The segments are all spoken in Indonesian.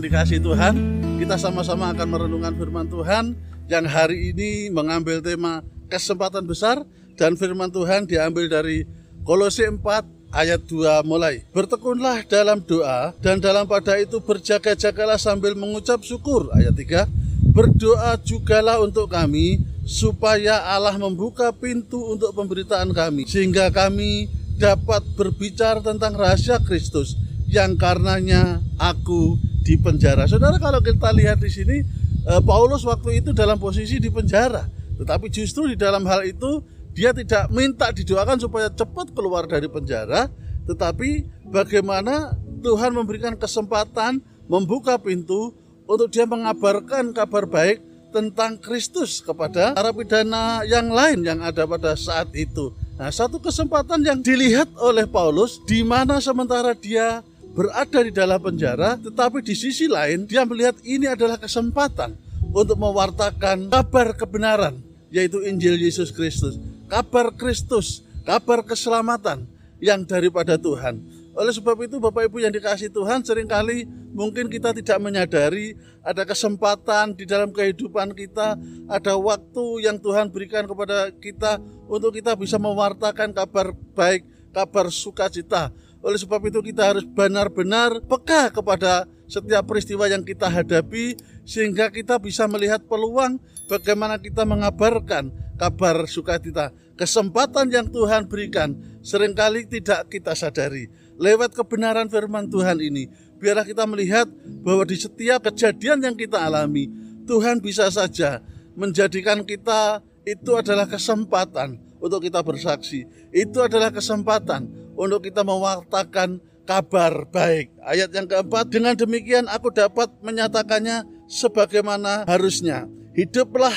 dikasih Tuhan, kita sama-sama akan merenungkan firman Tuhan yang hari ini mengambil tema kesempatan besar dan firman Tuhan diambil dari Kolose 4 ayat 2 mulai. Bertekunlah dalam doa dan dalam pada itu berjaga-jagalah sambil mengucap syukur. Ayat 3. Berdoa jugalah untuk kami supaya Allah membuka pintu untuk pemberitaan kami sehingga kami dapat berbicara tentang rahasia Kristus yang karenanya aku di penjara. Saudara kalau kita lihat di sini eh, Paulus waktu itu dalam posisi di penjara, tetapi justru di dalam hal itu dia tidak minta didoakan supaya cepat keluar dari penjara, tetapi bagaimana Tuhan memberikan kesempatan membuka pintu untuk dia mengabarkan kabar baik tentang Kristus kepada para pidana yang lain yang ada pada saat itu. Nah, satu kesempatan yang dilihat oleh Paulus di mana sementara dia berada di dalam penjara, tetapi di sisi lain dia melihat ini adalah kesempatan untuk mewartakan kabar kebenaran, yaitu Injil Yesus Kristus, kabar Kristus, kabar keselamatan yang daripada Tuhan. Oleh sebab itu Bapak Ibu yang dikasih Tuhan sering kali mungkin kita tidak menyadari ada kesempatan di dalam kehidupan kita, ada waktu yang Tuhan berikan kepada kita untuk kita bisa mewartakan kabar baik, kabar sukacita, oleh sebab itu kita harus benar-benar peka kepada setiap peristiwa yang kita hadapi sehingga kita bisa melihat peluang bagaimana kita mengabarkan kabar sukacita. Kesempatan yang Tuhan berikan sering kali tidak kita sadari. Lewat kebenaran firman Tuhan ini, biarlah kita melihat bahwa di setiap kejadian yang kita alami, Tuhan bisa saja menjadikan kita itu adalah kesempatan untuk kita bersaksi. Itu adalah kesempatan untuk kita mewartakan kabar baik. Ayat yang keempat, dengan demikian aku dapat menyatakannya sebagaimana harusnya. Hiduplah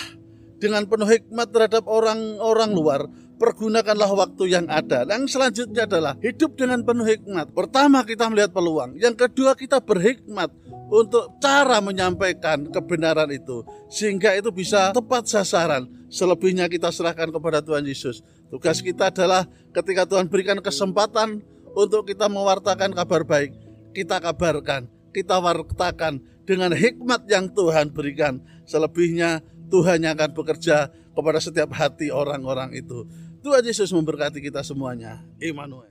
dengan penuh hikmat terhadap orang-orang luar. Pergunakanlah waktu yang ada. Yang selanjutnya adalah hidup dengan penuh hikmat. Pertama kita melihat peluang. Yang kedua kita berhikmat untuk cara menyampaikan kebenaran itu. Sehingga itu bisa tepat sasaran. Selebihnya kita serahkan kepada Tuhan Yesus. Tugas kita adalah ketika Tuhan berikan kesempatan untuk kita mewartakan kabar baik, kita kabarkan, kita wartakan dengan hikmat yang Tuhan berikan. Selebihnya Tuhan yang akan bekerja kepada setiap hati orang-orang itu. Tuhan Yesus memberkati kita semuanya. Immanuel.